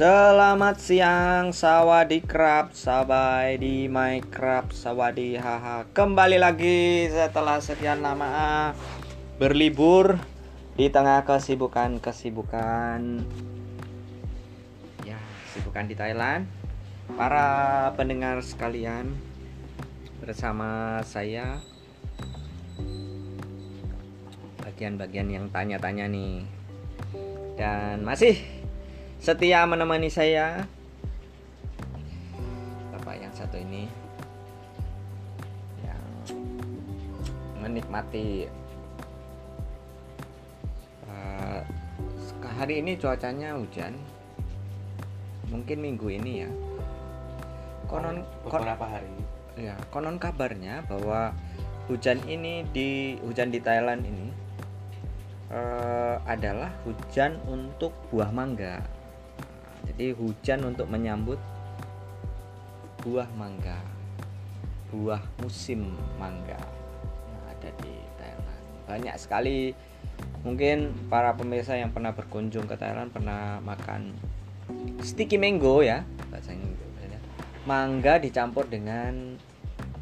Selamat siang, krab, sabai di Minecraft, sawadi haha. Kembali lagi setelah sekian lama berlibur di tengah kesibukan-kesibukan ya, kesibukan di Thailand. Para pendengar sekalian, bersama saya bagian-bagian yang tanya-tanya nih. Dan masih setia menemani saya. Bapak yang satu ini? Yang menikmati uh, hari ini cuacanya hujan. Mungkin minggu ini ya. Konon beberapa hari. Ya konon kabarnya bahwa hujan ini di hujan di Thailand ini uh, adalah hujan untuk buah mangga jadi hujan untuk menyambut buah mangga buah musim mangga yang ada di Thailand. Banyak sekali. Mungkin para pemirsa yang pernah berkunjung ke Thailand pernah makan sticky mango ya bahasanya mangga dicampur dengan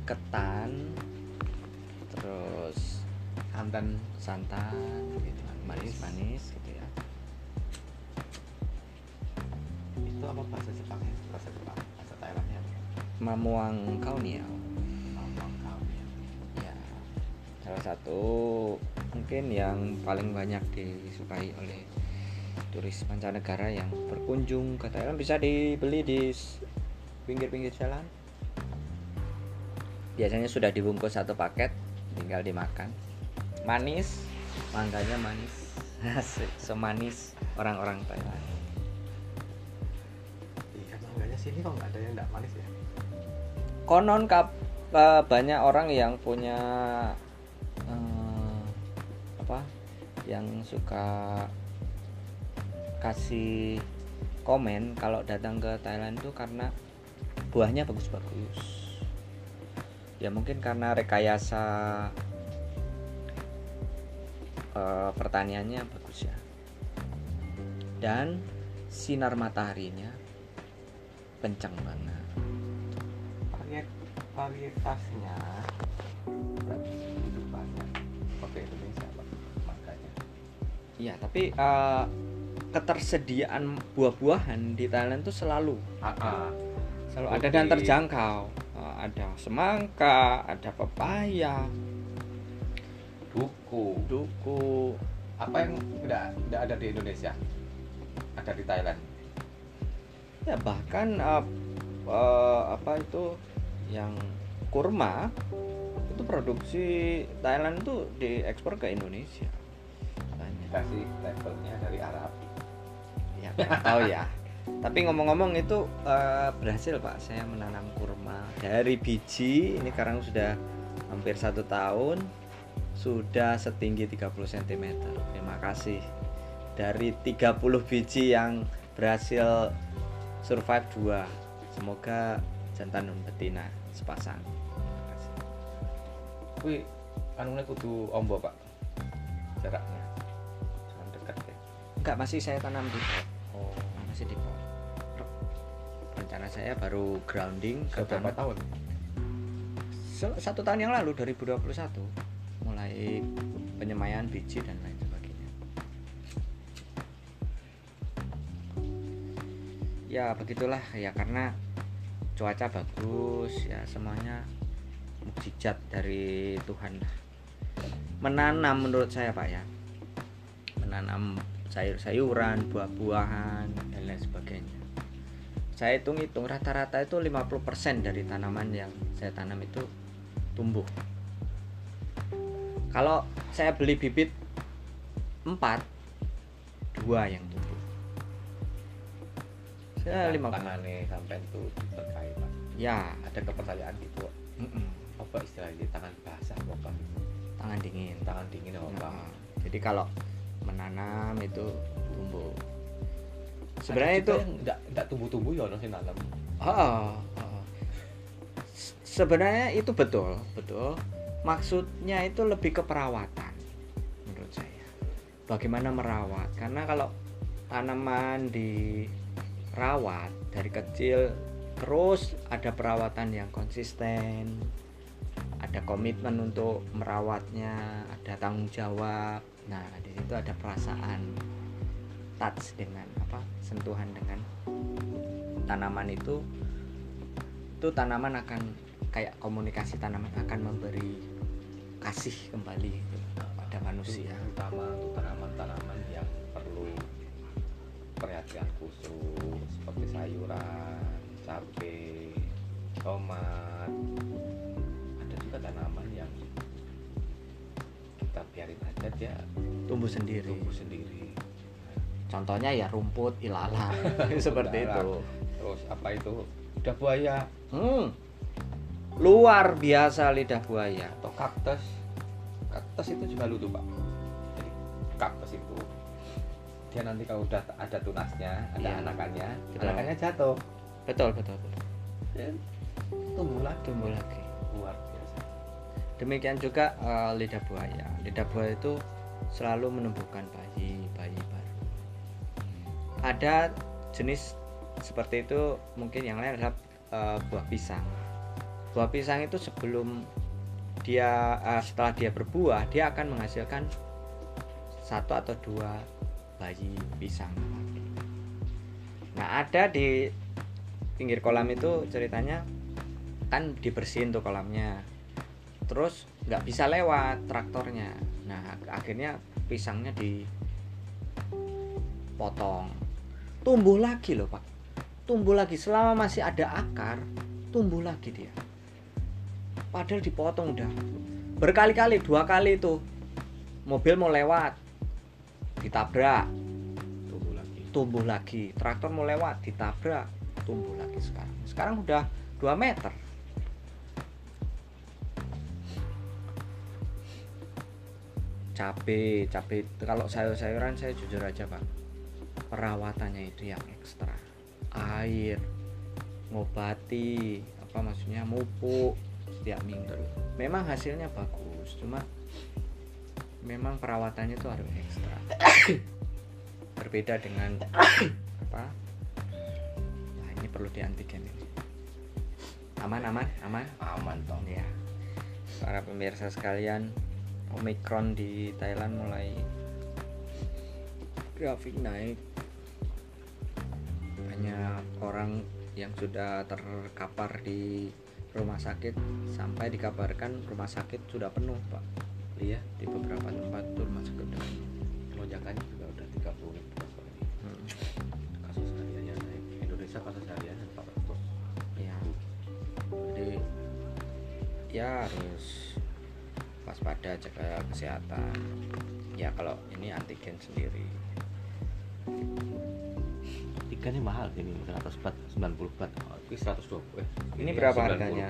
ketan terus santan santan gitu manis-manis gitu apa bahasa Jepangnya bahasa Jepang bahasa Thailandnya Mamuang Kauniao. Mamuang Kauniao. Ya salah satu mungkin yang paling banyak disukai oleh turis mancanegara yang berkunjung ke Thailand bisa dibeli di pinggir-pinggir jalan. Biasanya sudah dibungkus satu paket tinggal dimakan. Manis mangganya manis. Semanis orang-orang Thailand sini kok nggak ada yang nggak manis ya? Konon kap uh, banyak orang yang punya uh, apa yang suka kasih komen kalau datang ke Thailand itu karena buahnya bagus-bagus. Ya mungkin karena rekayasa uh, pertaniannya bagus ya. Dan sinar mataharinya kencang banget. Variet, varietasnya banyak oke Indonesia makanya. Iya tapi uh, ketersediaan buah-buahan di Thailand tuh selalu. Uh -uh. selalu ada dan terjangkau. Uh, ada semangka ada pepaya. Duku. Duku. Apa yang tidak tidak ada di Indonesia? Ada di Thailand ya bahkan uh, uh, apa itu yang kurma itu produksi Thailand tuh diekspor ke Indonesia. Banyak. Kasih levelnya dari Arab. Ya tahu ya. Tapi ngomong-ngomong itu uh, berhasil pak. Saya menanam kurma dari biji. Ini sekarang sudah hampir satu tahun. Sudah setinggi 30 cm terima kasih. Dari 30 biji yang berhasil survive dua. Semoga jantan dan betina sepasang. Wih, anune kudu ombo pak? Jaraknya. Jangan dekat ya. Enggak masih saya tanam di pot. Oh. Masih di pot. Rencana saya baru grounding ke berapa tahun? Satu tahun yang lalu 2021 mulai penyemaian biji dan lain ya begitulah. Ya karena cuaca bagus ya semuanya mukjizat dari Tuhan. Menanam menurut saya pak ya. Menanam sayur-sayuran buah-buahan dan lain sebagainya. Saya hitung-hitung rata-rata itu 50% dari tanaman yang saya tanam itu tumbuh. Kalau saya beli bibit 4 dua yang ya lima tangane sampai itu terkait pak ya. Ada kepercayaan gitu mm -mm. apa istilahnya tangan basah apa tangan dingin. Tangan dingin apa nah, jadi kalau menanam itu tumbuh. Sebenarnya itu tidak tidak tumbuh-tumbuh ya orang nanam oh, oh. sebenarnya itu betul betul. Maksudnya itu lebih ke perawatan menurut saya. Bagaimana merawat? Karena kalau tanaman di rawat dari kecil terus ada perawatan yang konsisten ada komitmen untuk merawatnya ada tanggung jawab. Nah di situ ada perasaan touch dengan apa sentuhan dengan tanaman itu itu tanaman akan kayak komunikasi tanaman akan memberi kasih kembali gitu pada manusia. Utama untuk tanaman-tanaman yang perlu perhatian khusus seperti sayuran, cabai, tomat. Ada juga tanaman yang kita biarin aja dia tumbuh sendiri tumbuh sendiri. contohnya ya rumput ilalang seperti itu. Terus apa itu? Lidah buaya hmm. luar biasa lidah buaya atau kaktus. Kaktus itu juga lucu pak. Jadi kaktus itu dia nanti kalau udah ada tunasnya, ada Iya. anakannya, Betul. anakannya jatuh, betul betul, betul. dia tumbuh lagi. tumbuh lagi Luar biasa. demikian juga eh, lidah buaya lidah buaya itu selalu menumbuhkan bayi bayi baru ada jenis seperti itu mungkin yang lain adalah eh, buah pisang buah pisang itu sebelum dia eh, setelah dia berbuah dia akan menghasilkan satu atau dua bayi pisang. Nah ada di pinggir kolam itu ceritanya kan dibersihin tuh kolamnya. Terus nggak bisa lewat traktornya. Nah ak- akhirnya pisangnya dipotong. Tumbuh lagi loh pak. Tumbuh lagi. Selama masih ada akar tumbuh lagi dia. Padahal dipotong udah. Berkali-kali dua kali itu mobil mau lewat ditabrak. Tumbuh lagi. tumbuh lagi. Traktor mau lewat ditabrak tumbuh lagi sekarang. Sekarang udah 2 meter. Cabe cabe. Kalau sayur-sayuran saya jujur aja pak. Perawatannya itu yang ekstra. Air ngobati apa maksudnya mupuk setiap minggu. Memang hasilnya bagus cuma memang perawatannya itu harus ekstra. Berbeda dengan apa? Nah ini perlu di antigen ini. Aman aman aman? Aman toh. ya para pemirsa sekalian Omicron di Thailand mulai grafik naik. Banyak orang yang sudah terkapar di rumah sakit sampai dikabarkan rumah sakit sudah penuh pak Iya. di beberapa tempat tuh sakit udah penuh Lonjakannya juga udah 30 ribu. Hmm. Kasus hariannya naik. Indonesia kasus hariannya 400. ya jadi ya harus waspada jaga kesehatan ya kalau ini antigen sendiri Ikannya mahal ini 100 bat, 90 bat. Oh, ini 120. Eh, ini iya, berapa 90. harganya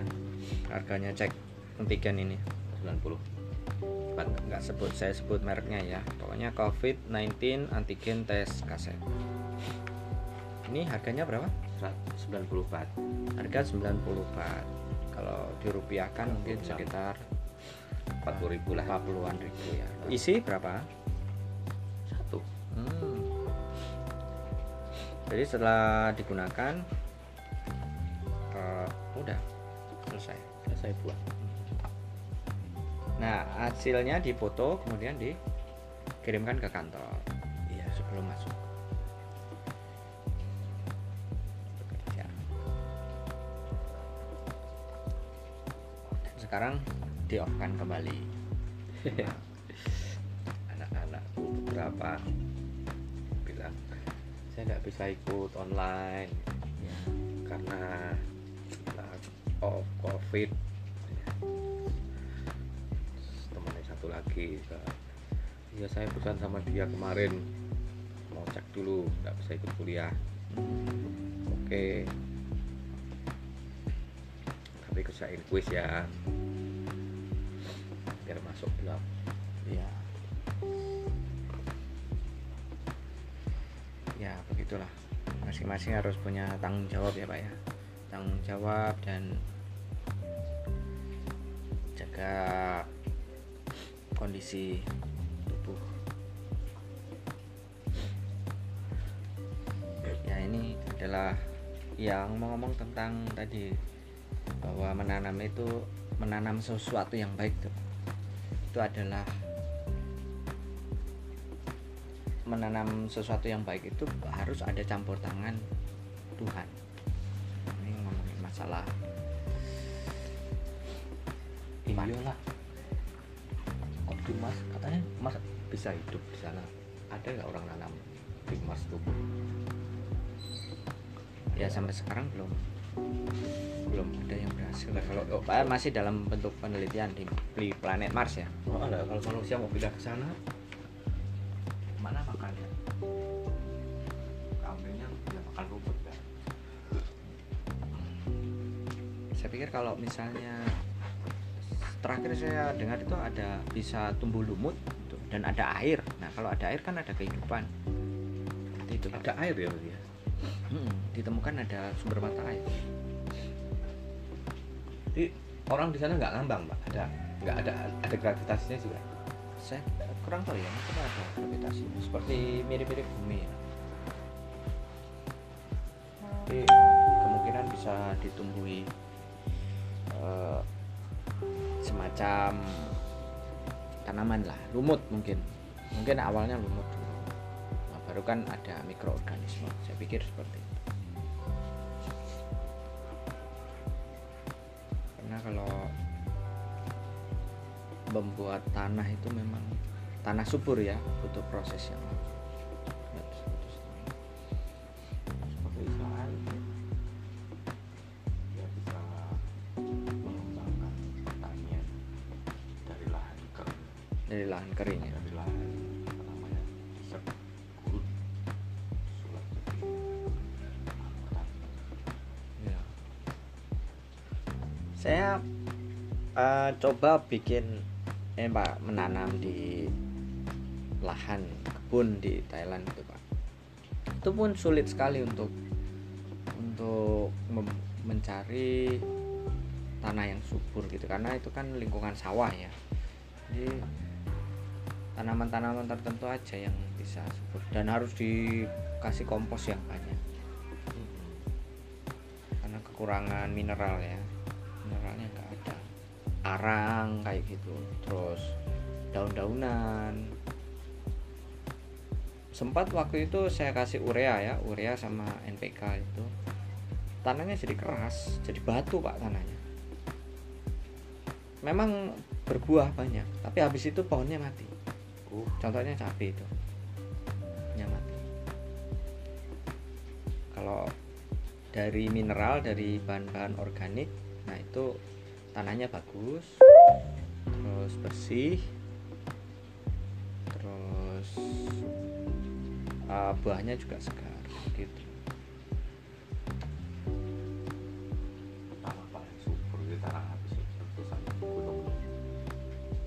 harganya cek antigen ini 90. Nggak sebut saya sebut mereknya ya pokoknya COVID-19 antigen tes kaset ini harganya berapa 90 bat. harga 90 baht kalau dirupiahkan mungkin 46. sekitar 40 ribu lah. 40-an ribu ya isi berapa Satu. Hmm. Jadi setelah digunakan eh, udah selesai. Selesai buat. Nah hasilnya difoto kemudian dikirimkan ke kantor. Iya sebelum masuk. Bekerja. Dan sekarang di off kan kembali. Anak-anakku beberapa bilang saya nggak bisa ikut online Ya. karena karena oh, covid lagi ya saya pesan sama dia kemarin mau cek dulu nggak bisa ikut kuliah oke tapi kerjain kuis ya biar masuk bilang Iya. Ya begitulah. Masing-masing harus punya tanggung jawab ya pak ya. Tanggung jawab dan jaga kondisi tubuh. Ya ini adalah yang mau ngomong tentang tadi bahwa menanam itu menanam sesuatu yang baik tuh. Itu adalah menanam sesuatu yang baik itu harus ada campur tangan Tuhan. Ini ngomongin masalah iyalah kok mas katanya mas bisa hidup di sana. Ada nggak orang nanam di Mars tuh? Ya sampai sekarang belum. Belum ada yang berhasil. Nah, kalau oh, Pak, masih dalam bentuk penelitian di, di planet Mars ya? Oh, ada. Kalau manusia mau pindah ke sana mana makannya? Kambingnya ya makan rumput kan saya pikir kalau misalnya terakhir saya dengar itu ada bisa tumbuh lumut gitu, dan ada air. Nah kalau ada air kan ada kehidupan. Seperti itu ada air ya ya? Hmm, ditemukan ada sumber mata air. Jadi orang di sana nggak ngambang mbak ada nggak ada ada gravitasinya juga? Saya kurang tahu ya mungkin ada gravitasi seperti mirip-mirip bumi. Ya tapi kemungkinan bisa ditumbuhi semacam tanaman lah lumut mungkin. Mungkin awalnya lumut. Nah, baru kan ada mikroorganisme. Saya pikir seperti itu. Karena kalau membuat tanah itu memang tanah subur ya butuh proses yang nggak Saya eh, coba bikin ini Pak menanam di lahan kebun di Thailand itu Pak. Itu pun sulit sekali untuk untuk mencari tanah yang subur gitu karena itu kan lingkungan sawah ya. Jadi tanaman-tanaman tertentu aja yang bisa subur dan harus dikasih kompos yang banyak karena kekurangan mineral ya arang kayak gitu. Terus daun-daunan. Sempat waktu itu saya kasih urea ya urea sama NPK itu. Tanahnya jadi keras jadi batu pak tanahnya. Memang berbuah banyak tapi habis itu pohonnya mati. Uh. Contohnya cabai itu. Pohonnya mati. Kalau dari mineral dari bahan-bahan organik nah itu tanahnya bagus. Terus bersih. Terus uh, buahnya juga segar gitu. Tanah paling subur di tanah habis itu letusan gunung.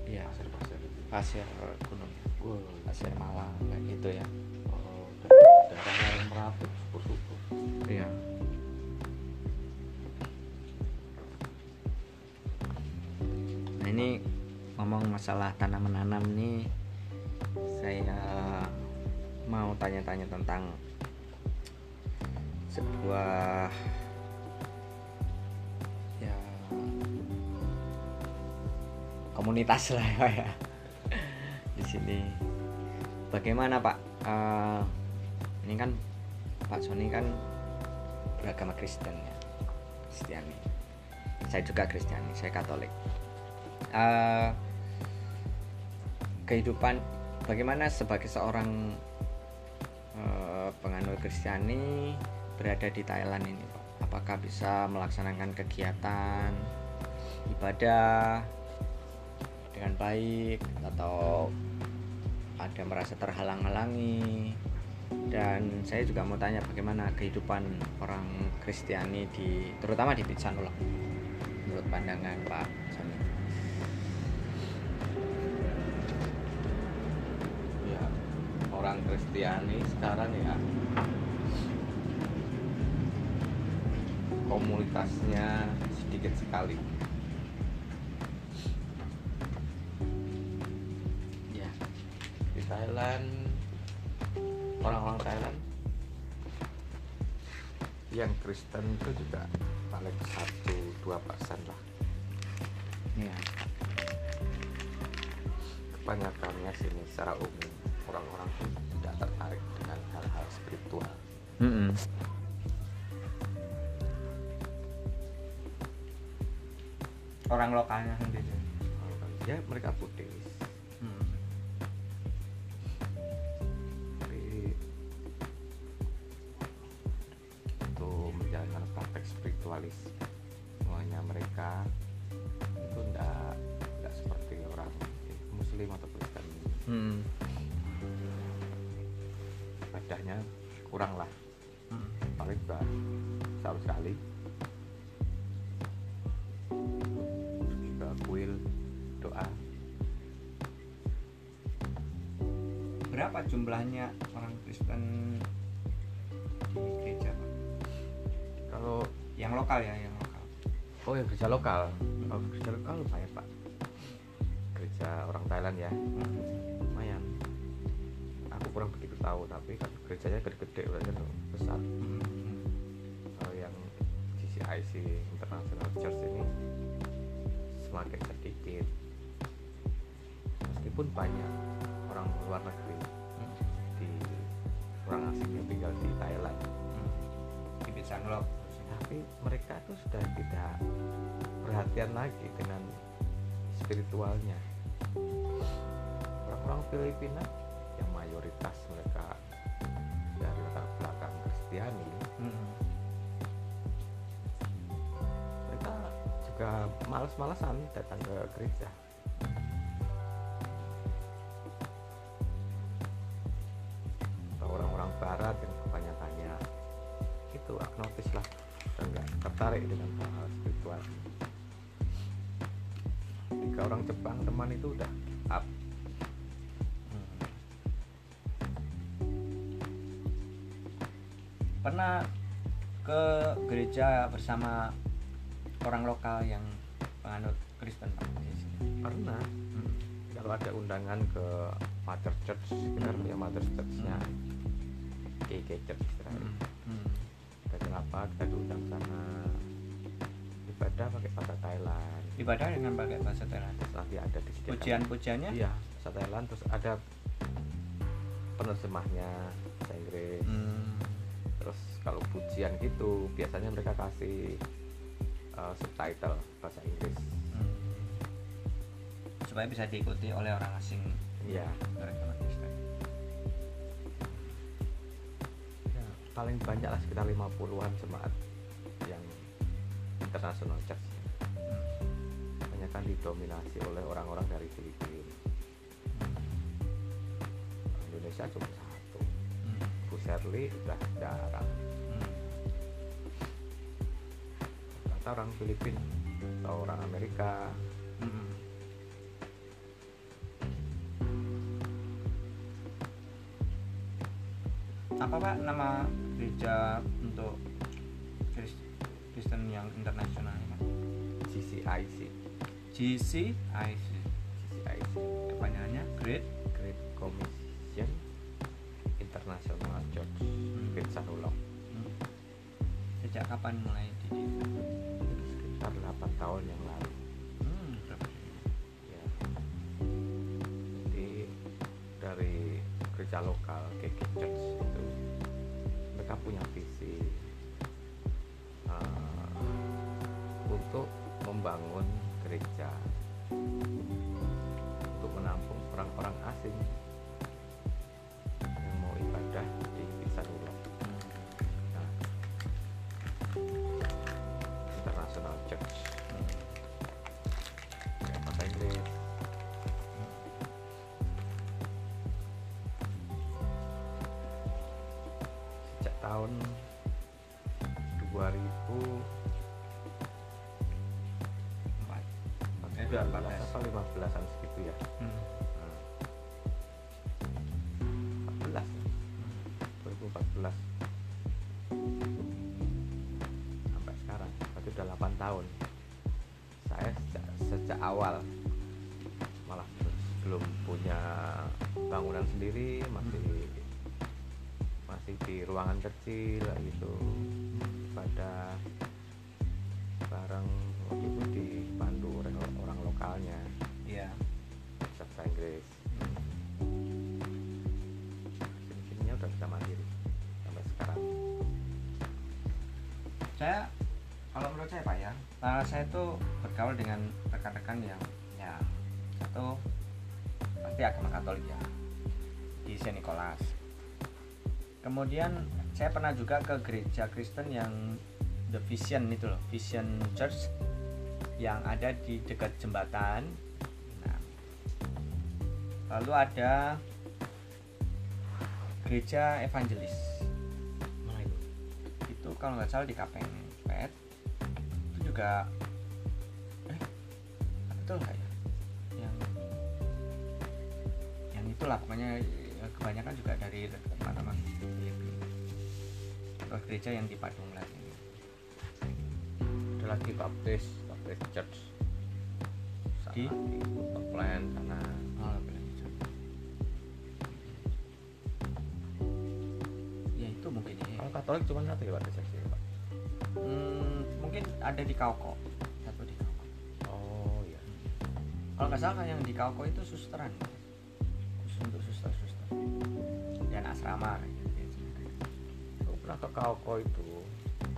Ya pasir pasir. Itu pasir gunung. Wah, pasir malang kayak gitu ya. Oh, daerah yang merapi subur subur iya masalah tanam menanam nih saya mau tanya-tanya tentang sebuah ya komunitas lah ya di sini. Bagaimana Pak? Eh, ini kan Pak Sony kan beragama Kristen ya Kristiani. Saya juga Kristiani saya Katolik. Eh, kehidupan bagaimana sebagai seorang eh, penganut Kristiani berada di Thailand ini Pak? Apakah bisa melaksanakan kegiatan ibadah dengan baik atau ada merasa terhalang-halangi? Dan saya juga mau tanya bagaimana kehidupan orang Kristiani di terutama di Pitsanulok menurut pandangan Pak Kristiani sekarang ya. Komunitasnya sedikit sekali. Ya. Di Thailand orang-orang Thailand. Yang Kristen itu juga paling satu dua persen lah. Iya. kebanyakannya sini secara umum Orang lokalnya sendiri. ya mereka Buddhis Hmm. tapi itu menjalankan praktek spiritualis semuanya mereka itu tidak tidak seperti orang muslim atau kristen Hmm. ibadahnya kurang lah Hmm. paling sekali doa Berapa jumlahnya orang Kristen di gereja, Pak? kalau Yang lokal ya, yang lokal. oh yang gereja lokal oh gereja lokal lumayan pak gereja orang Thailand ya Hmm. lumayan aku kurang begitu tahu tapi kan gerejanya gede-gede udah kan besar Hmm. kalau yang GCIC International Church ini semakin meskipun banyak orang luar negeri Hmm. di orang asing yang tinggal di Thailand Hmm. Di Pisanglok. tapi mereka tuh sudah tidak perhatian lagi dengan spiritualnya orang-orang Filipina yang mayoritas mereka dari latar belakang Kristiani Hmm. mereka juga males-malesan datang ke gereja Pernah ke gereja bersama orang lokal yang penganut Kristen Pak? pernah Hmm. kalau ada undangan ke Mother Church kita kan punya Mother Church-nya KK Church istilahnya. Hmm. kita kenapa kita diundang sana ibadah pakai bahasa Thailand Ibadah dengan pakai bahasa Thailand. terus nanti ada disediakan Pujian-pujiannya? iya bahasa Thailand terus ada penerjemahnya bahasa Inggris Hmm. Kalau pujian gitu biasanya mereka kasih uh, subtitle bahasa Inggris Hmm. Supaya bisa diikuti oleh orang asing Kristen. ya, paling banyak lah sekitar 50-an jemaat yang international church Hmm. banyak kan didominasi oleh orang-orang dari Filipina Indonesia cuma satu Hmm. Bu Sherly udah jarang Kata orang Filipina atau orang Amerika Hmm. Apa Pak nama gereja untuk Kris- Kristen yang internasional ini? GCIC GCIC. GCIC Kepanjangannya Great Great Commission International Church Hmm. Great Hmm. Sejak kapan mulai didirikan? Sekitar 8 tahun yang lalu. Hmm, ya. Jadi dari gereja lokal KK Church itu mereka punya visi kecil gitu. Ibadah bareng waktu itu dibantu oleh orang lokalnya. Iya. Bahasa Inggris. Sini-sininya udah bisa mandiri sampai sekarang. Saya kalau menurut saya pak ya eh, saya tuh bergaul dengan rekan-rekan yang ya satu pasti agama Katolik ya di Saint Nicholas. Kemudian saya pernah juga ke gereja Kristen yang The Vision itu loh Vision Church yang ada di dekat jembatan. Nah, lalu ada gereja evangelis. Mana itu. Kalau nggak salah di Kapeng Pet. Itu juga eh betul nggak ya? Yang yang itulah pokoknya ya, kebanyakan juga dari teman-teman atau gereja yang di Padunglat ini ada lagi baptis baptis church. Di? di? Plan sana. Oh, gitu. ya itu mungkin ya. Kalau Katolik cuma satu ya baptis church ya, Pak? Hmm, mungkin ada di Kauko. Satu di Kauko. Oh iya. Kalau nggak salah kan yang di Kauko itu susteran. Khusus untuk suster-suster. Dan asrama biasanya. Ke Kauko itu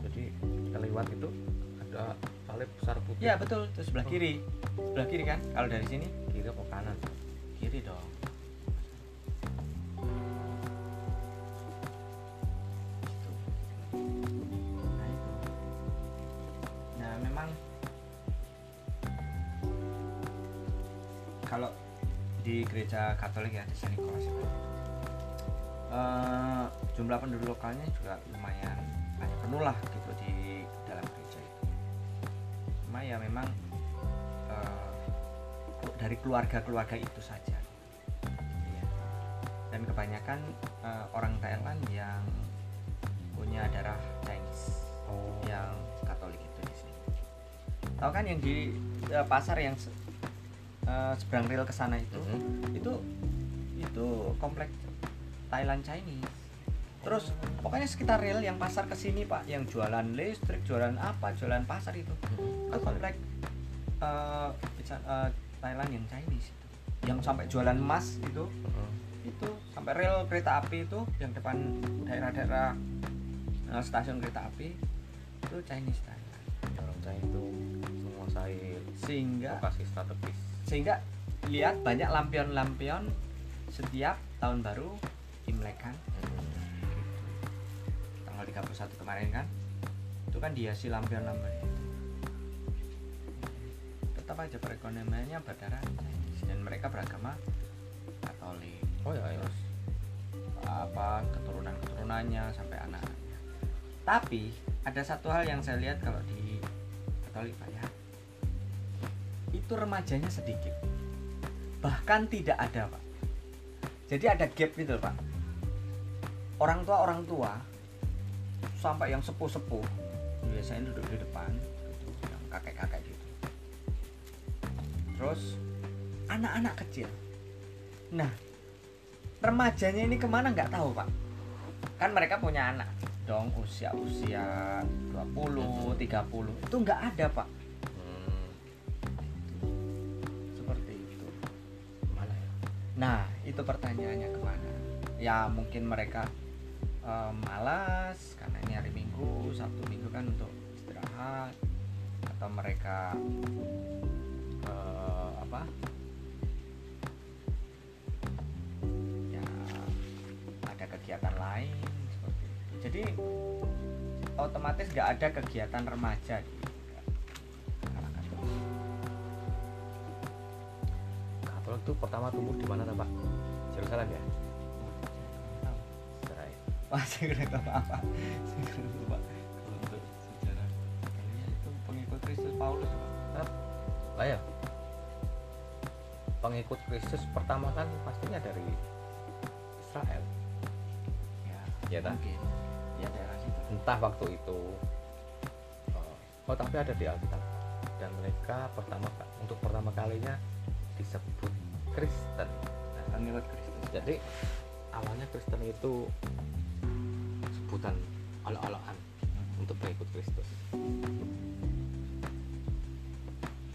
jadi kita lewat itu ada salib besar putih. Ya betul. Itu sebelah kiri. Sebelah kiri kan? Kalau dari sini kiri apa kanan? Kiri dong. Gitu. Nah. Nah, memang kalau di gereja Katolik ya di Saint Nicholas itu eh, jumlah penduduk lokalnya juga lumayan banyak penuh lah gitu di dalam gereja itu. Cuma ya memang eh, dari keluarga-keluarga itu saja. Iya. Dan kebanyakan eh, orang Thailand yang punya darah Chinese oh yang Katolik itu di sini. Tahu kan yang di eh, pasar yang se- eh, seberang rel ke sana itu, Mhm. itu itu komplek Thailand Chinese. Terus pokoknya sekitar rel yang pasar ke sini pak, yang jualan listrik, jualan apa, jualan pasar itu, Katolik. komplek eh, bisa- eh, Thailand yang Chinese itu, yang sampai jualan emas itu, Mhm. itu sampai rel kereta api itu yang depan daerah-daerah eh, stasiun kereta api itu Chinese Thailand. orang China itu menguasai Sehingga lokasi strategis sehingga lihat banyak lampion-lampion setiap tahun baru Imlek kan 31 kemarin kan itu kan dihiasi lampion-lampion tetap aja perekonomiannya berdarah. Dan mereka beragama Katolik. Oh ya, ya. terus apa keturunan keturunannya sampai anak tapi ada satu hal yang saya lihat kalau di Katolik Pak ya. Itu remajanya sedikit. Bahkan tidak ada Pak. Jadi ada gap gitu Pak. Orang tua orang tua sampai yang sepuh sepuh biasanya duduk di depan gitu, yang kakek kakek gitu. Terus anak-anak kecil. Nah remajanya ini ke mana nggak tahu pak? Kan mereka punya anak. Dong usia usia 20 30 itu nggak ada pak. Hmm, seperti itu. Mana ya? Nah itu pertanyaannya ke mana? Ya mungkin mereka eh, malas karena ini hari minggu sabtu minggu kan untuk istirahat atau mereka eh, apa? Ya ada kegiatan lain seperti itu. Jadi otomatis nggak ada kegiatan remaja di Katolik itu pertama tumbuh di mana Pak? Yerusalem ya Wah, saya tahu apa. Saya kurang tahu Pak. Kalau untuk sejarah kalian itu pengikut Kristus Paulus, lah ya pengikut Kristus pertama kan pastinya dari Israel Ya, Ya, tak? mungkin. Ya daerah situ. entah waktu itu eh, oh tapi ada di Alkitab dan mereka pertama untuk pertama kalinya disebut Kristen Nah, pengikut Kristus. jadi awalnya Kristen itu sebutan olok-olokan untuk pengikut Kristus.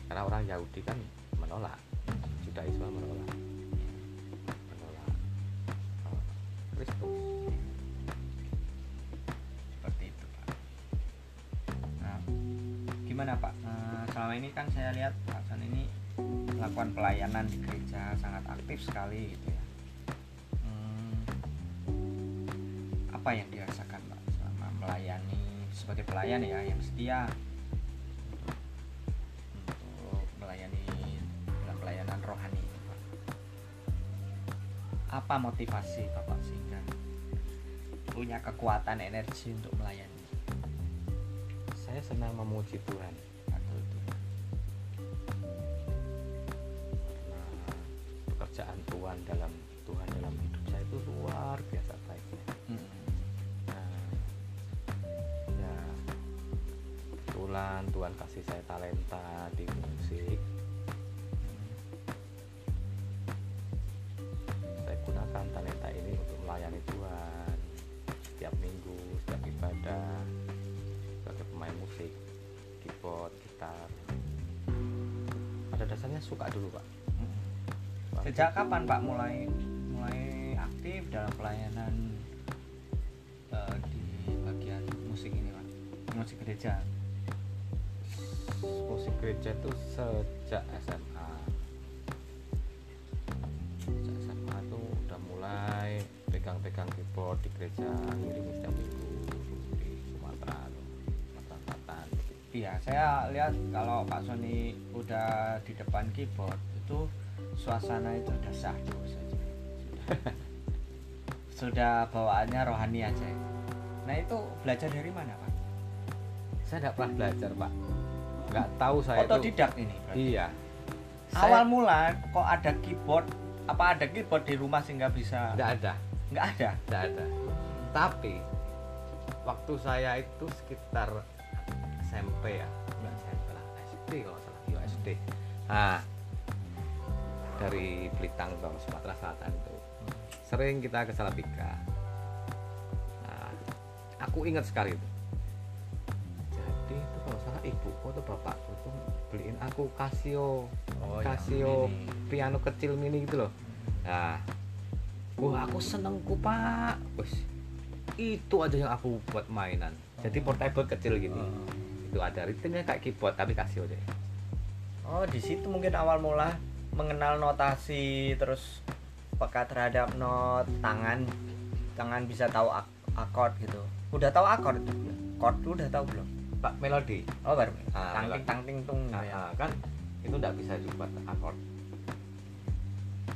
Karena orang Yahudi kan menolak Judaisme menolak menolak Kristus. Seperti itu pak. Nah gimana pak? Eh, selama ini kan saya lihat pak San ini melakukan pelayanan di gereja sangat aktif sekali gitu ya pelayan ya yang setia. Untuk melayani dalam pelayanan rohani apa motivasi bapak sehingga punya kekuatan energi untuk melayani? Saya senang memuji Tuhan Tuhan kasih saya talenta di musik. Saya gunakan talenta ini untuk melayani Tuhan setiap minggu setiap ibadah sebagai pemain musik keyboard gitar. Pada dasarnya suka dulu pak. Waktu sejak kapan pak mulai mulai aktif dalam pelayanan eh, di bagian musik ini pak? Musik gereja musik gereja itu sejak SMA sejak SMA tuh udah mulai pegang-pegang keyboard di gereja ngiringi setiap minggu di Sumatera Sumatera Selatan. Iya saya lihat kalau pak Sony udah di depan keyboard itu suasana itu udah syahdu saja. Sudah, sudah bawaannya rohani aja. Nah itu belajar dari mana pak? Saya tidak pernah belajar pak nggak tahu saya itu. Otodidak ini berarti. iya. Awal mula kok ada keyboard apa ada keyboard di rumah sehingga bisa? Tidak ada. Nggak ada? Tidak ada. Tapi waktu saya itu sekitar SMP ya. Enggak SMP lah SD kalau nggak salah. Iya, SD nah dari Blitar ke Sumatera Selatan itu sering kita ke Salatiga nah aku ingat sekali itu ibuku atau bapakku tuh beliin aku Casio. Oh, Casio piano kecil mini gitu loh. Nah wah aku senengku pak. Wes, itu aja yang aku buat mainan. Jadi portable kecil gini. Oh. itu ada ritmenya kayak keyboard tapi Casio deh. Oh di situ mungkin awal mula mengenal notasi terus peka terhadap not tangan. Tangan bisa tahu ak akord gitu. Udah tahu akord? Chord udah tahu belum pak melodi oh baru Ah, tangting tangting tung gitu ya. ah, kan itu nggak bisa dibuat akord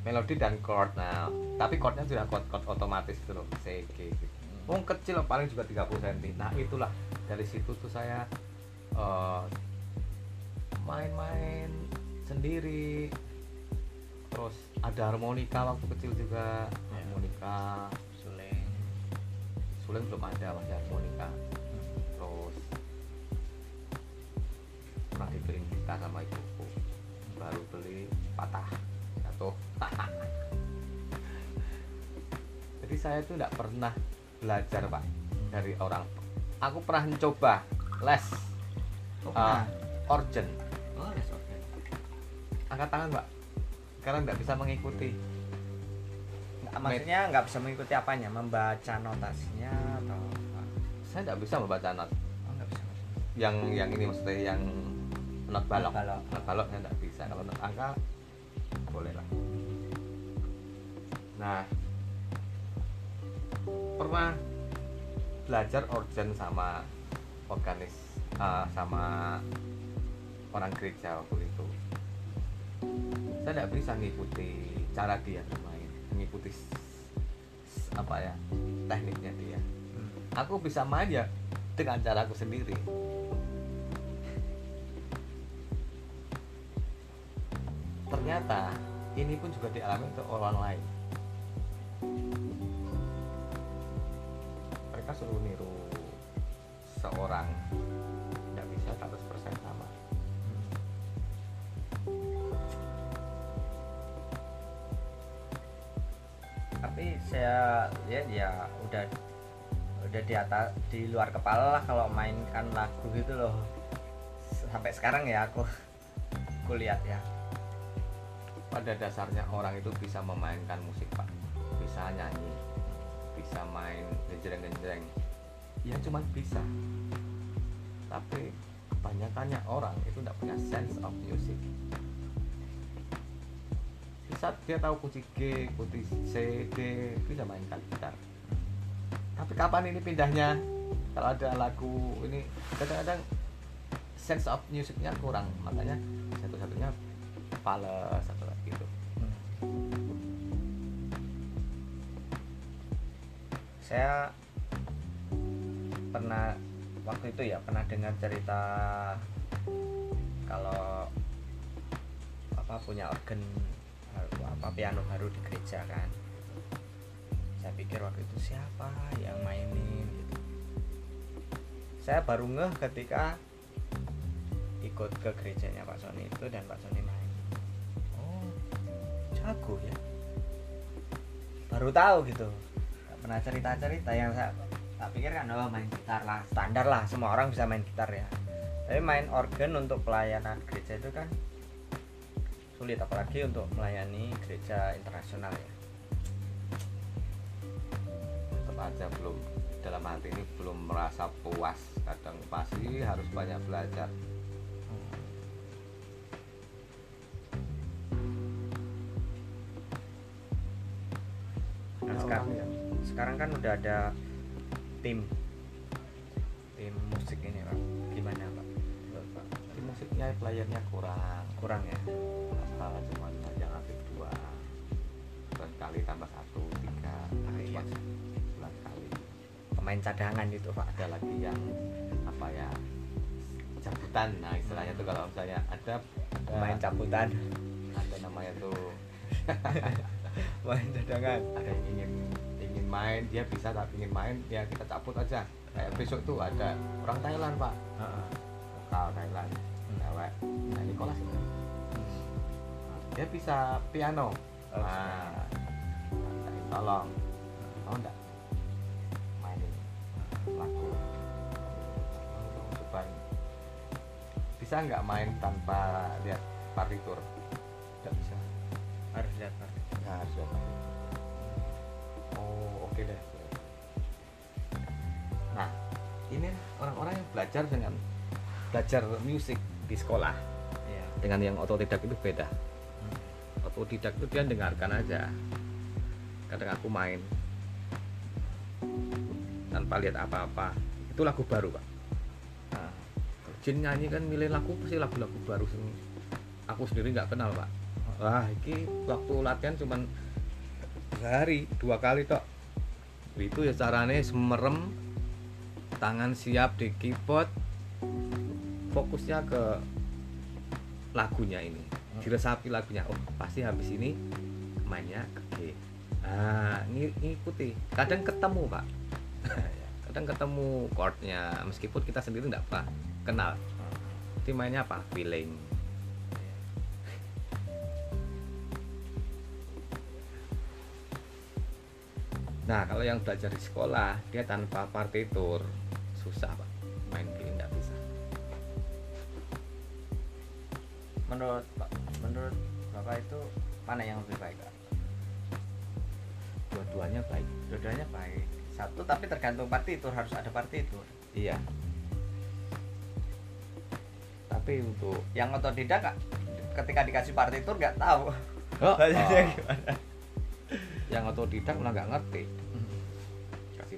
melodi dan chord nah tapi chordnya sudah chord, chord otomatis itu loh C G gitu Oh kecil paling juga 30 cm. Nah itulah dari situ tuh saya eh, main-main sendiri. Terus ada harmonika waktu kecil juga. Ya. Harmonika, suling suling belum ada masih harmonika. Pernah dibeliin gitar sama ibuku. Baru beli patah jatuh. Jadi saya tuh nggak pernah belajar pak dari orang. Aku pernah mencoba les oh, nah. organ. oh les organ. Angkat tangan pak. Karena nggak bisa mengikuti. Maksudnya nggak bisa mengikuti apanya membaca notasinya atau apa? Saya nggak bisa membaca not. oh bisa Yang yang ini maksudnya yang not balok. balok. Not baloknya nggak bisa. Kalau not angka boleh lah. Nah, pernah belajar organ sama organis ah, sama orang gereja waktu itu. Saya tidak bisa ngikuti cara dia bermain, s- apa ya tekniknya dia. Hmm. Aku bisa main ya dengan caraku sendiri. Ternyata ini pun juga dialami untuk orang lain. Mereka suruh niru seorang nggak bisa 100% sama. tapi saya lihat ya udah udah di atas di luar kepala lah kalau mainkan lagu gitu loh sampai sekarang ya aku aku lihat ya pada dasarnya orang itu bisa memainkan musik pak. Bisa nyanyi bisa main genjreng-genjreng. Ya cuman bisa. Tapi kebanyakannya orang itu tidak punya sense of music. Di saat dia tahu kunci G, kunci C, D bisa mainkan gitar. Tapi kapan ini pindahnya? Kalau ada lagu ini kadang-kadang sense of musicnya kurang. Makanya satu-satunya fals atau saya pernah waktu itu ya pernah dengar cerita kalau apa punya organ apa piano baru di gereja kan. Saya pikir waktu itu siapa yang mainin gitu. Saya baru ngeh ketika ikut ke gerejanya Pak Sony itu dan Pak Sony main. Oh jago ya. Baru tahu gitu pernah cerita cerita yang saya tak pikir kan oh main gitar lah. Standar lah semua orang bisa main gitar ya. Tapi main organ untuk pelayanan gereja itu kan sulit apalagi untuk melayani gereja internasional ya. Tetap aja belum dalam hati ini belum merasa puas. Kadang pasti harus banyak belajar. Nah, sekarang, orang yang sekarang kan udah ada tim. Tim musik ini pak. Gimana pak? Di musiknya playernya kurang. Kurang ya? Apa cuma yang aktif dua. Bulan kali tambah satu tiga. Ah, iya. bulan kali. Pemain cadangan itu pak. Ada lagi yang apa ya cabutan. Nah istilahnya tuh kalau misalnya ada ada pemain cabutan. ada namanya tuh. Pemain cadangan. Ada yang ingin main dia bisa tapi ingin main ya kita cabut aja. Kayak besok tuh ada orang Thailand pak. Heeh. lokal Thailand cewek nah Nicholas ini dia bisa piano. Oh, nah tolong. Mau enggak mainin lagu. Coba bisa nggak main tanpa lihat partitur? Nggak bisa. Harus lihat Pak. Nah, harus lihat partitur. Oh oke deh. Nah ini orang-orang yang belajar dengan belajar musik di sekolah. Iya. dengan yang otodidak itu beda. Hmm. otodidak itu dia dengarkan aja. Kadang aku main. Tanpa lihat apa-apa. Itu lagu baru pak. Nah, Jin nyanyi kan milih lagu pasti lagu-lagu baru sing aku sendiri nggak kenal pak. Wah ini waktu latihan cuman sehari dua kali tok itu ya caranya semerem tangan siap di keyboard fokusnya ke lagunya ini. Diresapi lagunya. Oh pasti habis ini mainnya ke G. Ah ng- ngikuti. Kadang ketemu pak. Kadang ketemu chordnya. Meskipun kita sendiri nggak pak kenal. Jadi mainnya apa? Feeling nah kalau yang belajar di sekolah dia tanpa partitur susah pak. Main game nggak bisa. Menurut Pak menurut bapak itu mana yang lebih baik Pak? dua-duanya baik. Dua-duanya baik. Satu tapi tergantung partitur harus ada partitur. Iya. Tapi untuk yang otodidak Kak, ketika dikasih partitur nggak tahu. Oh, oh, gimana? Yang otodidak malah nggak ngerti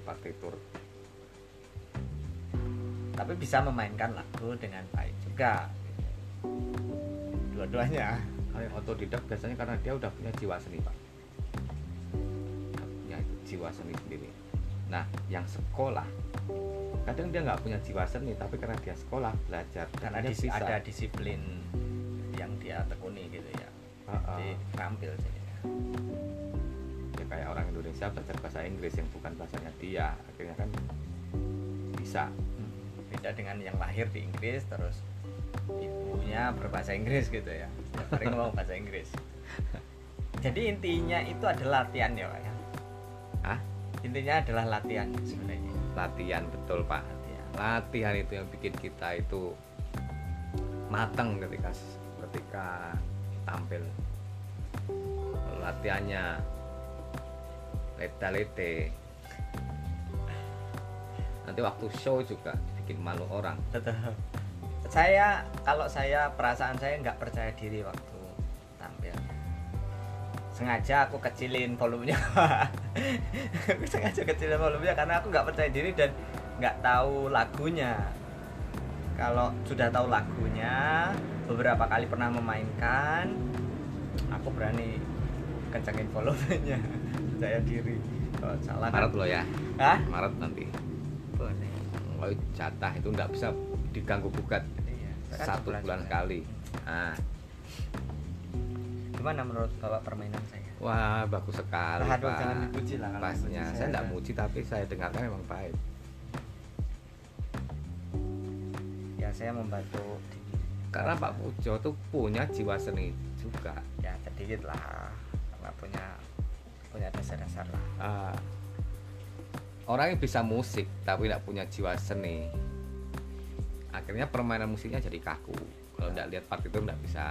partitur tapi bisa memainkan lagu dengan baik juga. Dua-duanya. Kalau yang otodidak biasanya karena dia udah punya jiwa seni pak. Udah punya jiwa seni sendiri. Nah yang sekolah kadang dia nggak punya jiwa seni tapi karena dia sekolah belajar karena dia disi- ada disiplin yang dia tekuni gitu ya. Heeh. jadi terampil sih ya. ya kayak orang Indonesia belajar bahasa Inggris yang bukan bahasanya dia. Akhirnya kan bisa beda dengan yang lahir di Inggris terus ibunya berbahasa Inggris gitu ya. Setiap hari ngomong bahasa Inggris. Jadi intinya itu adalah latihan ya pak ya? Ah intinya adalah latihan sebenarnya. Latihan betul pak. Latihan. latihan itu yang bikin kita itu matang ketika ketika tampil. Latihannya leta-lete nanti waktu show juga bikin malu orang Betul. Saya kalau saya perasaan saya nggak percaya diri waktu tampil. Sengaja aku kecilin volumenya. Sengaja kecilin volumenya karena aku nggak percaya diri dan nggak tahu lagunya. Kalau sudah tahu lagunya, beberapa kali pernah memainkan, aku berani kencengin volumenya. Percaya diri. Kalau salah kan- Maret loh ya Hah? Maret nanti Boleh. kalau jatah itu nggak bisa diganggu gugat Iya. Kan satu sebulan bulan sekali. nah Gimana menurut Bapak permainan saya? wah bagus sekali Aduh, Pak. jangan dipuji lah pasnya saya saya tidak kan. muji tapi saya dengarkan memang baik Ya saya membantu karena Pak Pujo tuh punya jiwa seni juga ya sedikit lah karena punya punya dasar-dasar lah. Ah, orang yang bisa musik tapi tidak punya jiwa seni akhirnya permainan musiknya jadi kaku kalau tidak lihat partitur tidak bisa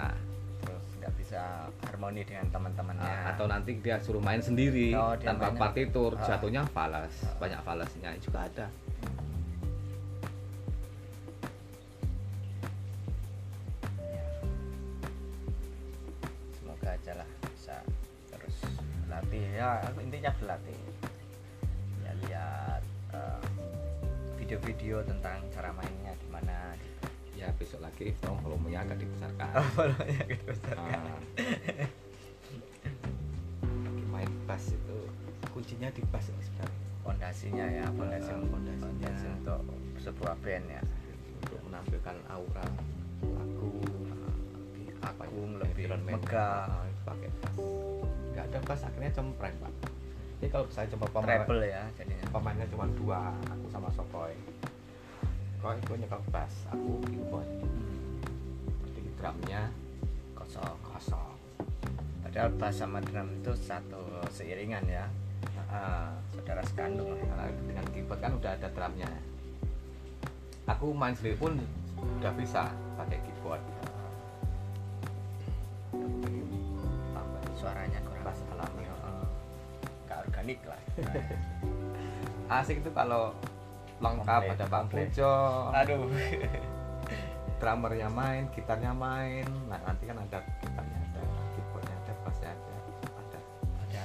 Terus nggak bisa harmoni dengan teman-temannya. Ah, atau nanti dia suruh main sendiri Oh, dia tanpa mainnya- partitur Ah. jatuhnya falas Ah. banyak falasnya juga ada intinya berlatih. Ya lihat eh, video-video tentang cara mainnya gimana gitu. ya besok lagi tolong volumenya agak dibesarkan Oh, volumenya gitu besar kan. Ah. Lagi main bass itu kuncinya di bass ya sebenarnya Fondasinya ya, fondasi Ah, fondasinya. fondasi untuk sebuah band ya. untuk menampilkan aura lagu ya, Agung, lebih environment, megah. ah, pakai bass nggak ada bass akhirnya cempreng pak jadi kalau saya coba pemain Treble ya jadinya. pemainnya cuma dua aku sama Sokoy. Kok itu nyekel bass aku keyboard. Jadi drumnya Kosong. kosong Padahal bass sama drum itu satu seiringan ya, Ah, saudara sekandung. Lah. dengan keyboard kan udah ada drumnya. Aku main sendiri pun udah bisa pakai keyboard. Tambah Suaranya kurang organik lah. asik itu kalau lengkap Komplit, ada Pak komplit. Pujo Aduh. drummernya main gitarnya main nah nanti kan ada gitarnya ada keyboardnya ada bassnya ada ada Ada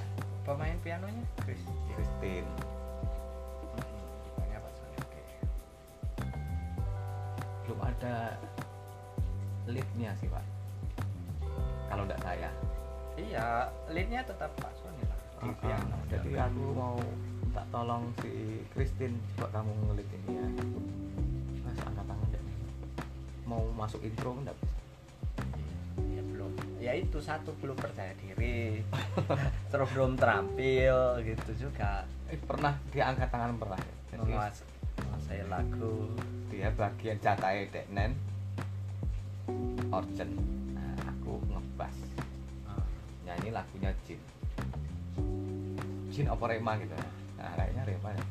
pemain pianonya Chris. Christine Pak Oke. belum ada leadnya sih pak kalau enggak saya Iya, leadnya tetap Pak Sony di Ah, piano. ah. jadi aku mau minta tolong si Christine coba kamu ngelit ini ya. Mas angkat tangan deh. Mau masuk intro enggak bisa? Ya belum. Ya itu satu belum percaya diri. Terus belum terampil gitu juga. Eh, pernah dia angkat tangan pernah? Jadi menguas menguasai lagu. dia bagian jatai deknen organ nah, aku ngebas. Ah, nyanyi lagunya Jin Jin apa Rema gitu ya. Nah kayaknya Rema ya.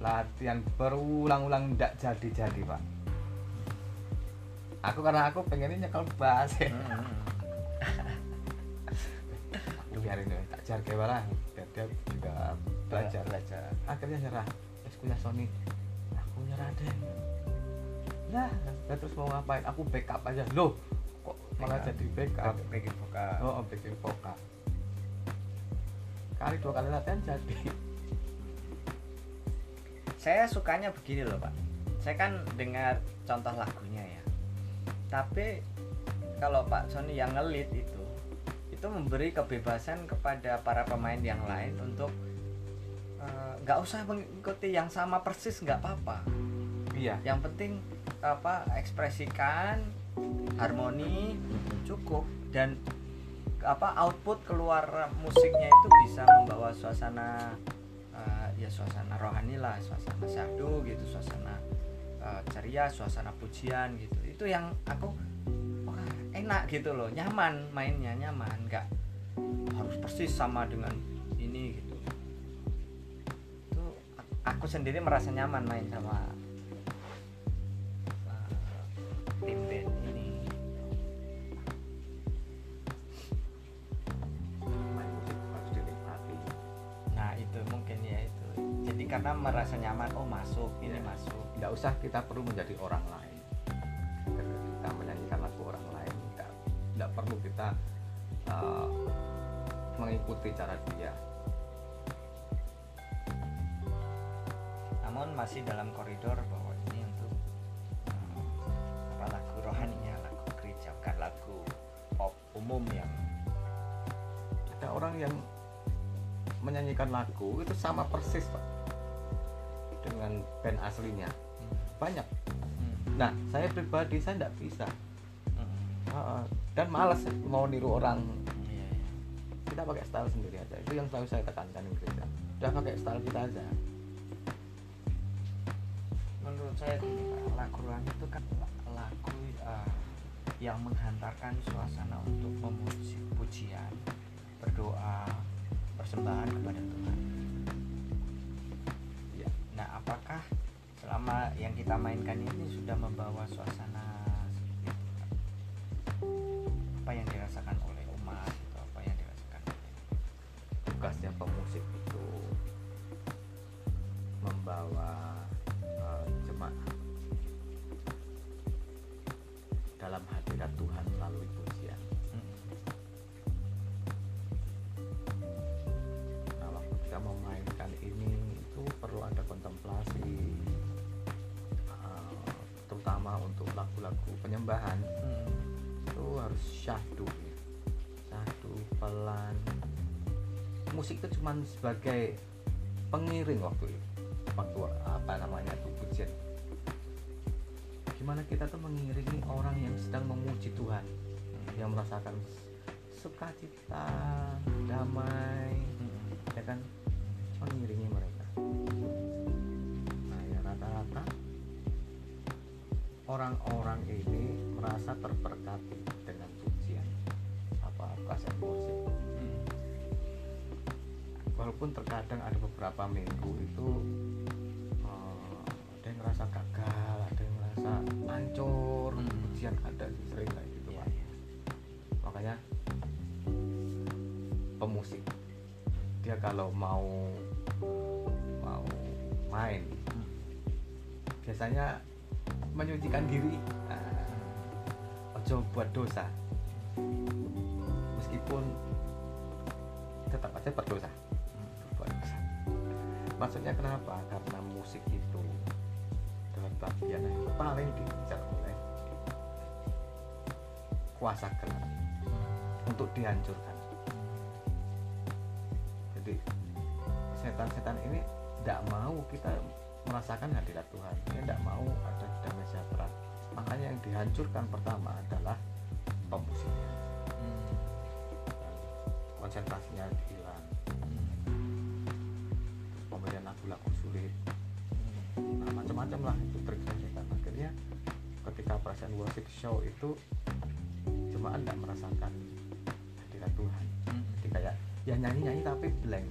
Latihan berulang-ulang ndak jadi-jadi pak. Aku karena aku pengennya nyekel bass ya hmm. aku biarin deh tak jar kayak lah biar dia juga belajar. Belajar akhirnya nyerah. Terus punya Sony. Aku nyerah deh. Dia terus mau ngapain? Aku backup aja. Loh malah jadi backup. backing vokal oh backing vokal kali dua kali latihan jadi. Saya sukanya begini loh pak. Saya kan dengar contoh lagunya ya. Tapi kalau Pak Sony yang ngelit itu itu memberi kebebasan kepada para pemain yang lain untuk eh, nggak usah mengikuti yang sama persis nggak apa-apa. Iya. Yang penting apa ekspresikan harmoni cukup dan apa output keluar musiknya itu bisa membawa suasana eh, ya suasana rohani lah suasana syahdu gitu suasana eh, ceria suasana pujian gitu. Itu yang aku wah, enak gitu loh nyaman mainnya nyaman nggak harus persis sama dengan ini gitu. Aku sendiri merasa nyaman main sama uh, tim band karena merasa nyaman oh masuk ini Ya. masuk. Tidak usah kita perlu menjadi orang lain. Ketika kita menyanyikan lagu orang lain tidak tidak perlu kita uh, mengikuti cara dia. Namun masih dalam koridor bahwa ini untuk uh, apa lagu rohaninya lagu gereja bukan lagu pop umum yang ada orang yang menyanyikan lagu itu sama persis pak band aslinya. Banyak. Hmm, nah saya pribadi saya tidak bisa. Hmm, Uh, dan malas mau niru orang. Iya, iya. kita pakai style sendiri aja. Itu yang selalu saya tekankan gereja udah pakai style kita aja. Menurut saya lagu rohani itu kan lagu uh, yang menghantarkan suasana untuk memuji pujian berdoa persembahan kepada Tuhan yang kita mainkan ini sudah membawa suasana lagu-lagu penyembahan hmm, itu harus syahdu. Ya. syahdu pelan. Musik itu cuman sebagai pengiring waktu itu. Waktu apa namanya itu pujian gimana kita tuh mengiringi orang yang sedang memuji Tuhan hmm, yang merasakan sukacita damai hmm, ya kan orang-orang ini merasa terberkati dengan pujian apa kaset musik hmm. walaupun terkadang ada beberapa minggu itu eh, ada yang ngerasa gagal ada yang ngerasa hancur Hmm. pujian ada sering kayak gitu Iya, Pak. iya. makanya pemusik dia kalau mau mau main Hmm. biasanya menyucikan diri. Ojo buat dosa. Meskipun tetap aja berdosa. Dosa. Maksudnya kenapa? Karena musik itu adalah bagian yang paling diincar oleh kuasa gelap untuk dihancurkan. Jadi setan-setan ini tidak mau kita merasakan hadirat Tuhan. Tidak mau dihancurkan pertama adalah pemusiknya Hmm, konsentrasinya hilang. Hmm, terus pemilihan lagu-lagu sulit. Hmm. nah macam-macam lah itu trik setan akhirnya ketika perasaan worship show itu jemaat tidak merasakan hadirat Tuhan. Hmm. jadi kayak ya nyanyi-nyanyi tapi blank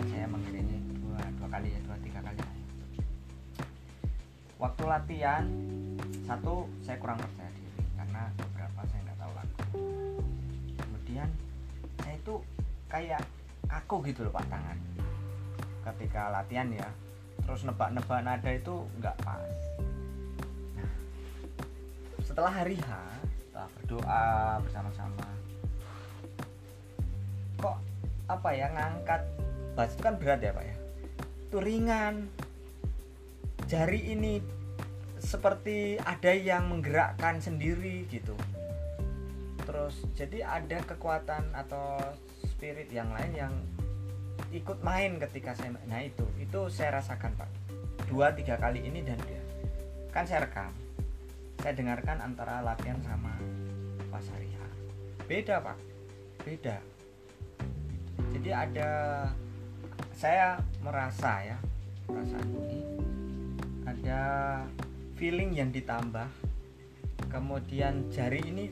pengalaman saya mengiringi dua dua kali ya dua tiga kali. Waktu latihan satu saya kurang percaya diri karena beberapa saya nggak tahu lagu. Kemudian saya itu kayak kaku gitu loh pak tangan ketika latihan ya terus nebak-nebak nada itu nggak pas setelah hari H setelah berdoa bersama-sama kok apa ya ngangkat itu kan berat ya pak ya? Itu ringan. Jari ini seperti ada yang menggerakkan sendiri gitu. Terus jadi ada kekuatan atau spirit yang lain yang ikut main ketika saya nah itu. Itu saya rasakan pak. Dua tiga kali ini dan dia. Kan saya rekam. Saya dengarkan antara latihan sama pas hari beda pak. Beda. Jadi ada saya merasa ya perasaan ini ada feeling yang ditambah. Kemudian jari ini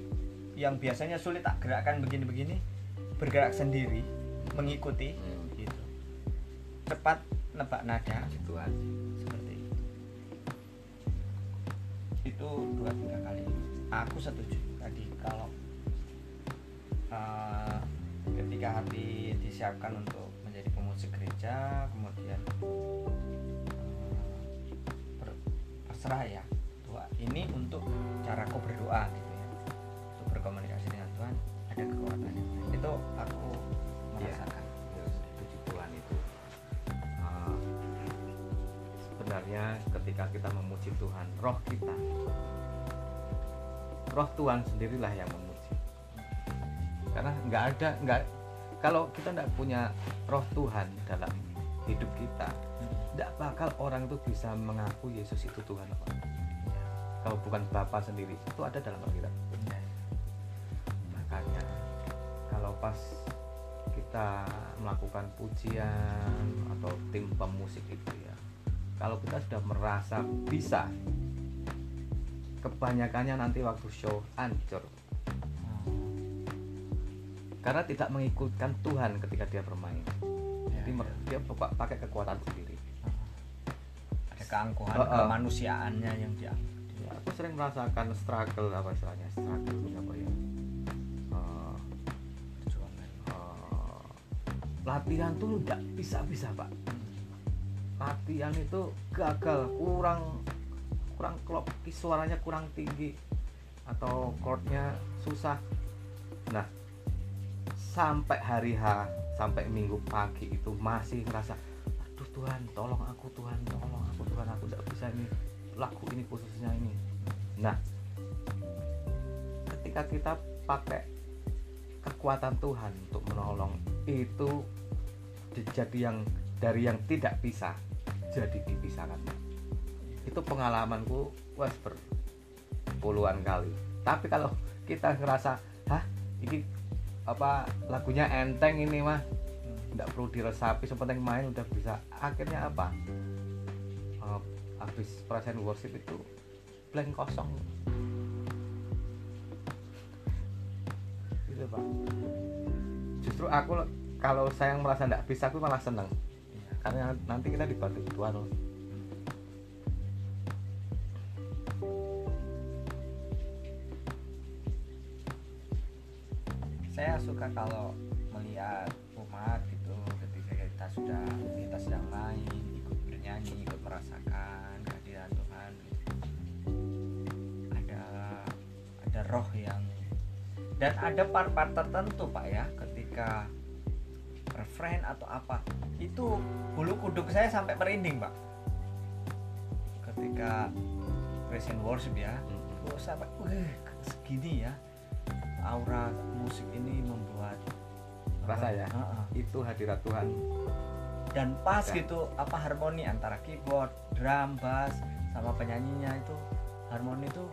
yang biasanya sulit tak gerakkan begini-begini bergerak sendiri mengikuti Hmm. gitu. Cepat nebak nada. Tuhan seperti itu. Itu dua tiga kali. Aku setuju tadi kalau eh, ketika hati disiapkan untuk pemusik gereja kemudian eh, ber- berserah ya. Tuhan ini untuk caraku berdoa gitu ya. Untuk berkomunikasi dengan Tuhan ada kekuatannya itu aku Iya. merasakan. Terus puji Tuhan itu. Uh, sebenarnya ketika kita memuji Tuhan roh kita roh Tuhan sendirilah yang memuji. Karena nggak ada nggak kalau kita nggak punya roh Tuhan dalam hidup kita nggak bakal orang itu bisa mengaku Yesus itu Tuhan apa kalau bukan Bapa sendiri itu ada dalam Alkitab. Makanya kalau pas kita melakukan pujian atau tim pemusik itu ya kalau kita sudah merasa bisa kebanyakannya nanti waktu show hancur karena tidak mengikutkan Tuhan ketika dia bermain. Jadi mer- dia pakai kekuatan sendiri. Ada keangkuhan Oh, oh. kemanusiaannya yang dia ya, aku sering merasakan struggle apa istilahnya struggle apa ya? Eh, eh, latihan tuh tidak bisa-bisa pak. Latihan itu gagal kurang kurang klop suaranya kurang tinggi atau chordnya susah. Nah sampai hari H sampai minggu pagi itu masih ngerasa aduh Tuhan tolong aku Tuhan tolong aku Tuhan aku tidak bisa ini lagu ini khususnya ini. Nah ketika kita pakai kekuatan Tuhan untuk menolong itu jadi yang dari yang tidak bisa jadi dipisahkan. Itu pengalamanku wes berpuluhan kali. Tapi kalau kita ngerasa hah ini apa lagunya enteng ini mah tidak perlu diresapi sepenting main udah bisa. Akhirnya apa? Eh, habis perasaan worship itu blank kosong. Gitu pak. Justru aku kalau saya merasa tidak bisa aku malah seneng. Iya. karena nanti kita dibantu Tuhan. Saya suka kalau melihat umat gitu ketika kita sudah kita sedang main ikut bernyanyi ikut merasakan kehadiran Tuhan gitu. ada ada roh yang dan ada part-part tertentu pak ya ketika refrain atau apa itu bulu kuduk saya sampai merinding pak. Ketika praise and worship ya oh, sampai segini ya aura musik ini membuat Rasa ya? Heeh. itu hadirat Tuhan. Dan pas gitu apa harmoni antara keyboard drum bass sama penyanyinya itu harmoni itu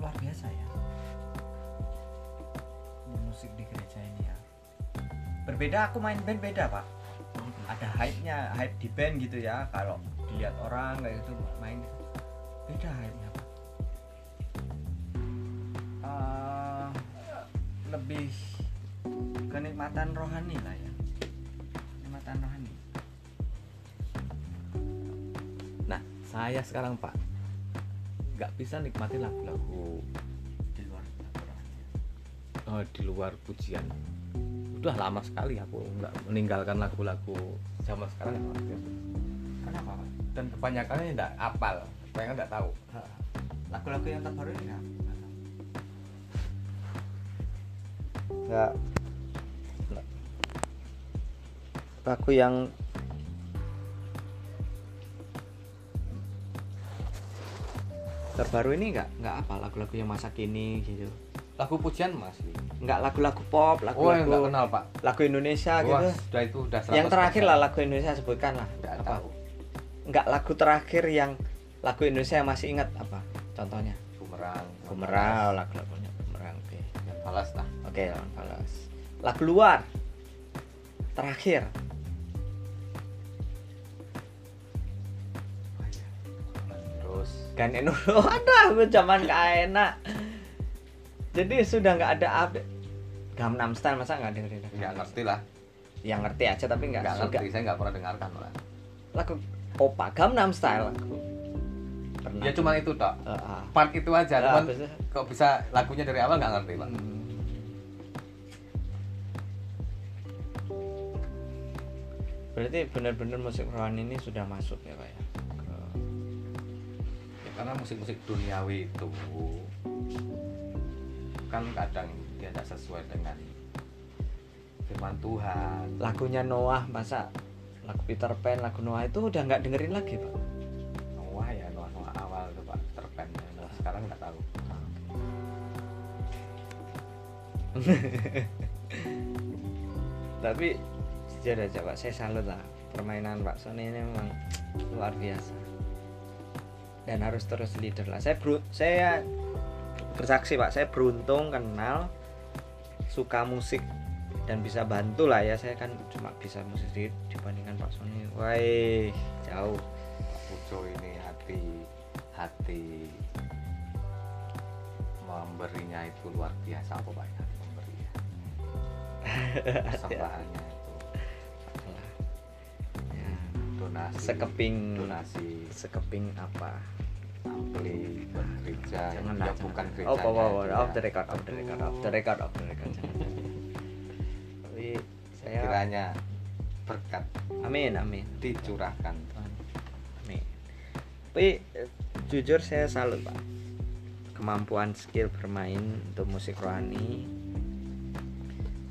luar biasa ya. Ini musik di gereja ini ya. Berbeda aku main band beda pak. Ada hype nya hype di band gitu ya. Kalau dilihat orang kayak gitu main beda hype nya lebih kenikmatan rohani lah ya. Kenikmatan rohani. Nah saya sekarang Pak nggak bisa nikmatin lagu-lagu di luar eh, di luar pujian. Udah lama sekali aku nggak meninggalkan lagu-lagu zaman sekarang. Ya, kenapa dan kebanyakannya nggak apal. Kebanyakan nggak tahu. Lagu-lagu yang terbaru ini nggak. Lagu yang terbaru ini nggak nggak apa lagu-lagu yang masa kini gitu. Lagu pujian masih nggak lagu-lagu pop oh yang nggak lagu-lagu kenal Pak. lagu Indonesia Wah, gitu. sudah itu udah yang 100%. terakhir lah lagu Indonesia sebutkan lah. Nggak apa? tahu. Nggak lagu terakhir yang lagu Indonesia yang masih ingat apa contohnya? Bumerang. Bumerang lagu-lagunya Bumerang oke. Yang balas lah oke lawan balas lagu luar terakhir. Terus kan Eno ada zaman gak enak. Jadi sudah nggak ada update. Gangnam Style masa nggak dengerin? Nggak ngerti lah. Yang ngerti aja tapi nggak nggak ngerti saya nggak pernah dengarkan malah lagu opa Gangnam Style pernah. Ya cuma itu tok. Eh, ah. part itu aja habis- kok bisa lagunya dari awal nggak ngerti pak Hmm. Berarti benar-benar musik rohani ini sudah masuk ya pak ya? Ke- Ya, karena musik-musik duniawi itu kan kadang dia tidak sesuai dengan firman Tuhan Lagunya Noah masa lagu Peter Pan, lagu Noah itu udah nggak dengerin lagi pak? Noah ya Noah Noah awal itu pak terpen Noah sekarang nggak tahu Tapi jujur aja pak, saya salut lah permainan Pak Sony ini memang luar biasa dan harus terus leader lah. Saya bro, saya bersaksi pak, saya beruntung kenal suka musik dan bisa bantu lah ya. Saya kan cuma bisa musik sedikit dibandingkan Pak Sony. Wah jauh. Pujo ini hati hati memberinya itu luar biasa apa hati memberi ya Ya, donasi sekeping donasi sekeping apa? ampli buat gereja Jangan ya bukan gereja Oh, oh, oh, oh, off the record, off the record, off the record, off the record. Tapi saya kiranya berkat Amin, amin. dicurahkan Amin. Tapi eh, jujur saya salut pak kemampuan skill bermain untuk musik rohani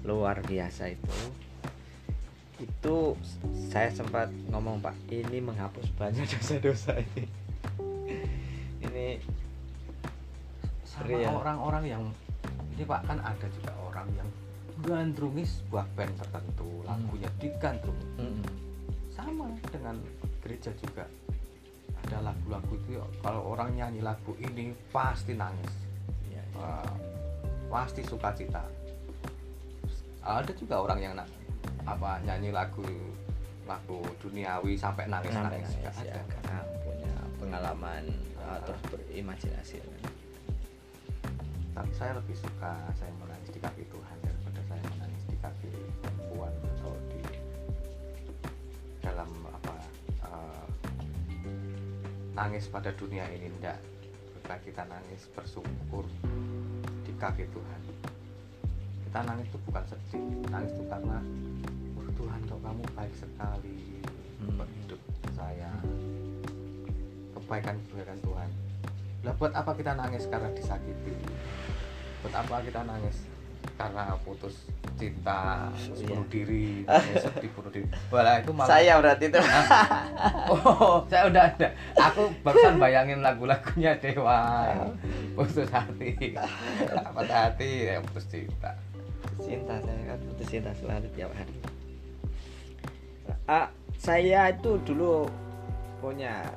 luar biasa itu. Itu saya sempat ngomong pak ini menghapus banyak dosa-dosa ini. ini sama orang-orang yang ini pak kan ada juga orang yang gandrungi sebuah band tertentu lagunya digandrungi. Mm, sama dengan gereja juga. Ada lagu-lagu itu kalau orang nyanyi lagu ini pasti nangis. Ya, Wah, pasti sukacita. Ada juga orang yang apa nyanyi lagu lagu duniawi sampai nangis nangis, nangis, nangis, ya, ada. karena punya pengalaman Ah. atau berimajinasi. tapi saya lebih suka saya menangis di kaki Tuhan daripada saya menangis di kaki perempuan atau di dalam apa eh, nangis pada dunia ini. Enggak ketika kita nangis bersyukur di kaki Tuhan. Kita nangis itu bukan sedih nangis itu karena "Oh, Tuhan kok kamu baik sekali? Hmm. buat hidup saya? Kebaikan kebaikan Tuhan. Lah buat apa kita nangis karena disakiti? Buat apa kita nangis karena putus cinta terus Iya. bunuh diri ya, sedih bunuh diri? Walah, itu malah Saya berarti itu. oh saya udah ada. Aku barusan bayangin lagu-lagunya Dewa. Putus hati. Patah hati ya putus cinta. Cinta saya kan putus cinta selalu tiap hari ah, saya itu dulu punya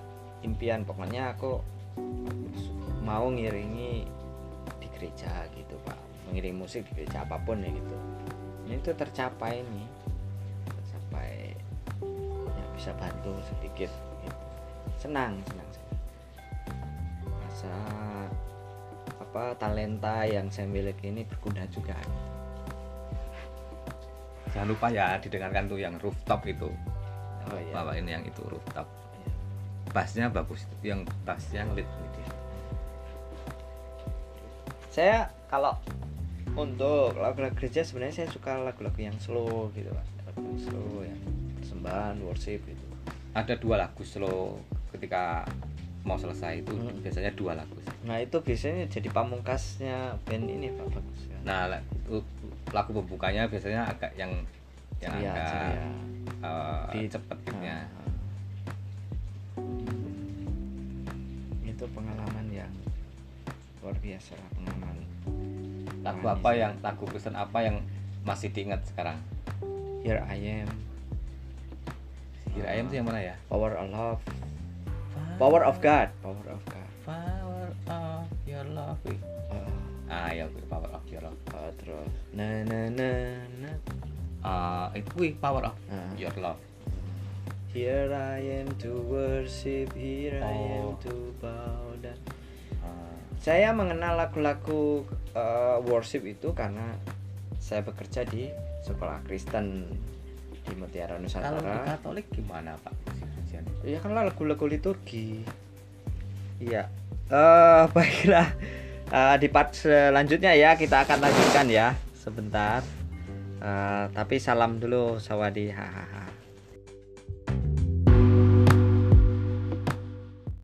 impian pokoknya aku mau ngiringi di gereja gitu pak. Mengiring musik di gereja apa pun ya gitu. Ini tuh tercapai nih. Tercapai. Ya bisa bantu sedikit. Gitu. senang senang. Masa apa talenta yang saya miliki ini berguna juga jangan lupa ya didengarkan tuh yang rooftop itu. Oh iya. Bawa ini yang itu rooftop. Iya. bassnya bagus yang bass yang lead ini saya kalau untuk lagu-lagu gereja sebenarnya saya suka lagu-lagu yang slow gitu pak lagu yang slow yang persembahan worship gitu. Ada dua lagu slow ketika mau selesai itu Hmm. biasanya dua lagu. Nah itu biasanya jadi pamungkasnya band ini pak bagus ya nah lagu, lagu pembukanya biasanya agak yang yang Ceria, agak ceria. Di- cepet gitunya Ah, ah. itu pengalaman yang luar biasa lah pengalaman lagu apa yang lagu Kristen apa yang masih diingat sekarang? Here I am. Kira ayam itu yang mana ya? Power of Love. Power of God. Power of God. Power Ah, ya Power of your love ah, terus na na na na Ah, itu wih, Power of Ah. your love Here I am to worship Here I am Oh. to bow down saya mengenal lagu-lagu eh, worship itu karena saya bekerja di sekolah Kristen di Mutiara kalau di Nusantara. Katolik gimana pak Iya kan lagu-lagu liturgi. Iya. Eh baiklah. Eh, di part selanjutnya ya kita akan lanjutkan ya sebentar. Eh, tapi salam dulu Sawadi hahaha.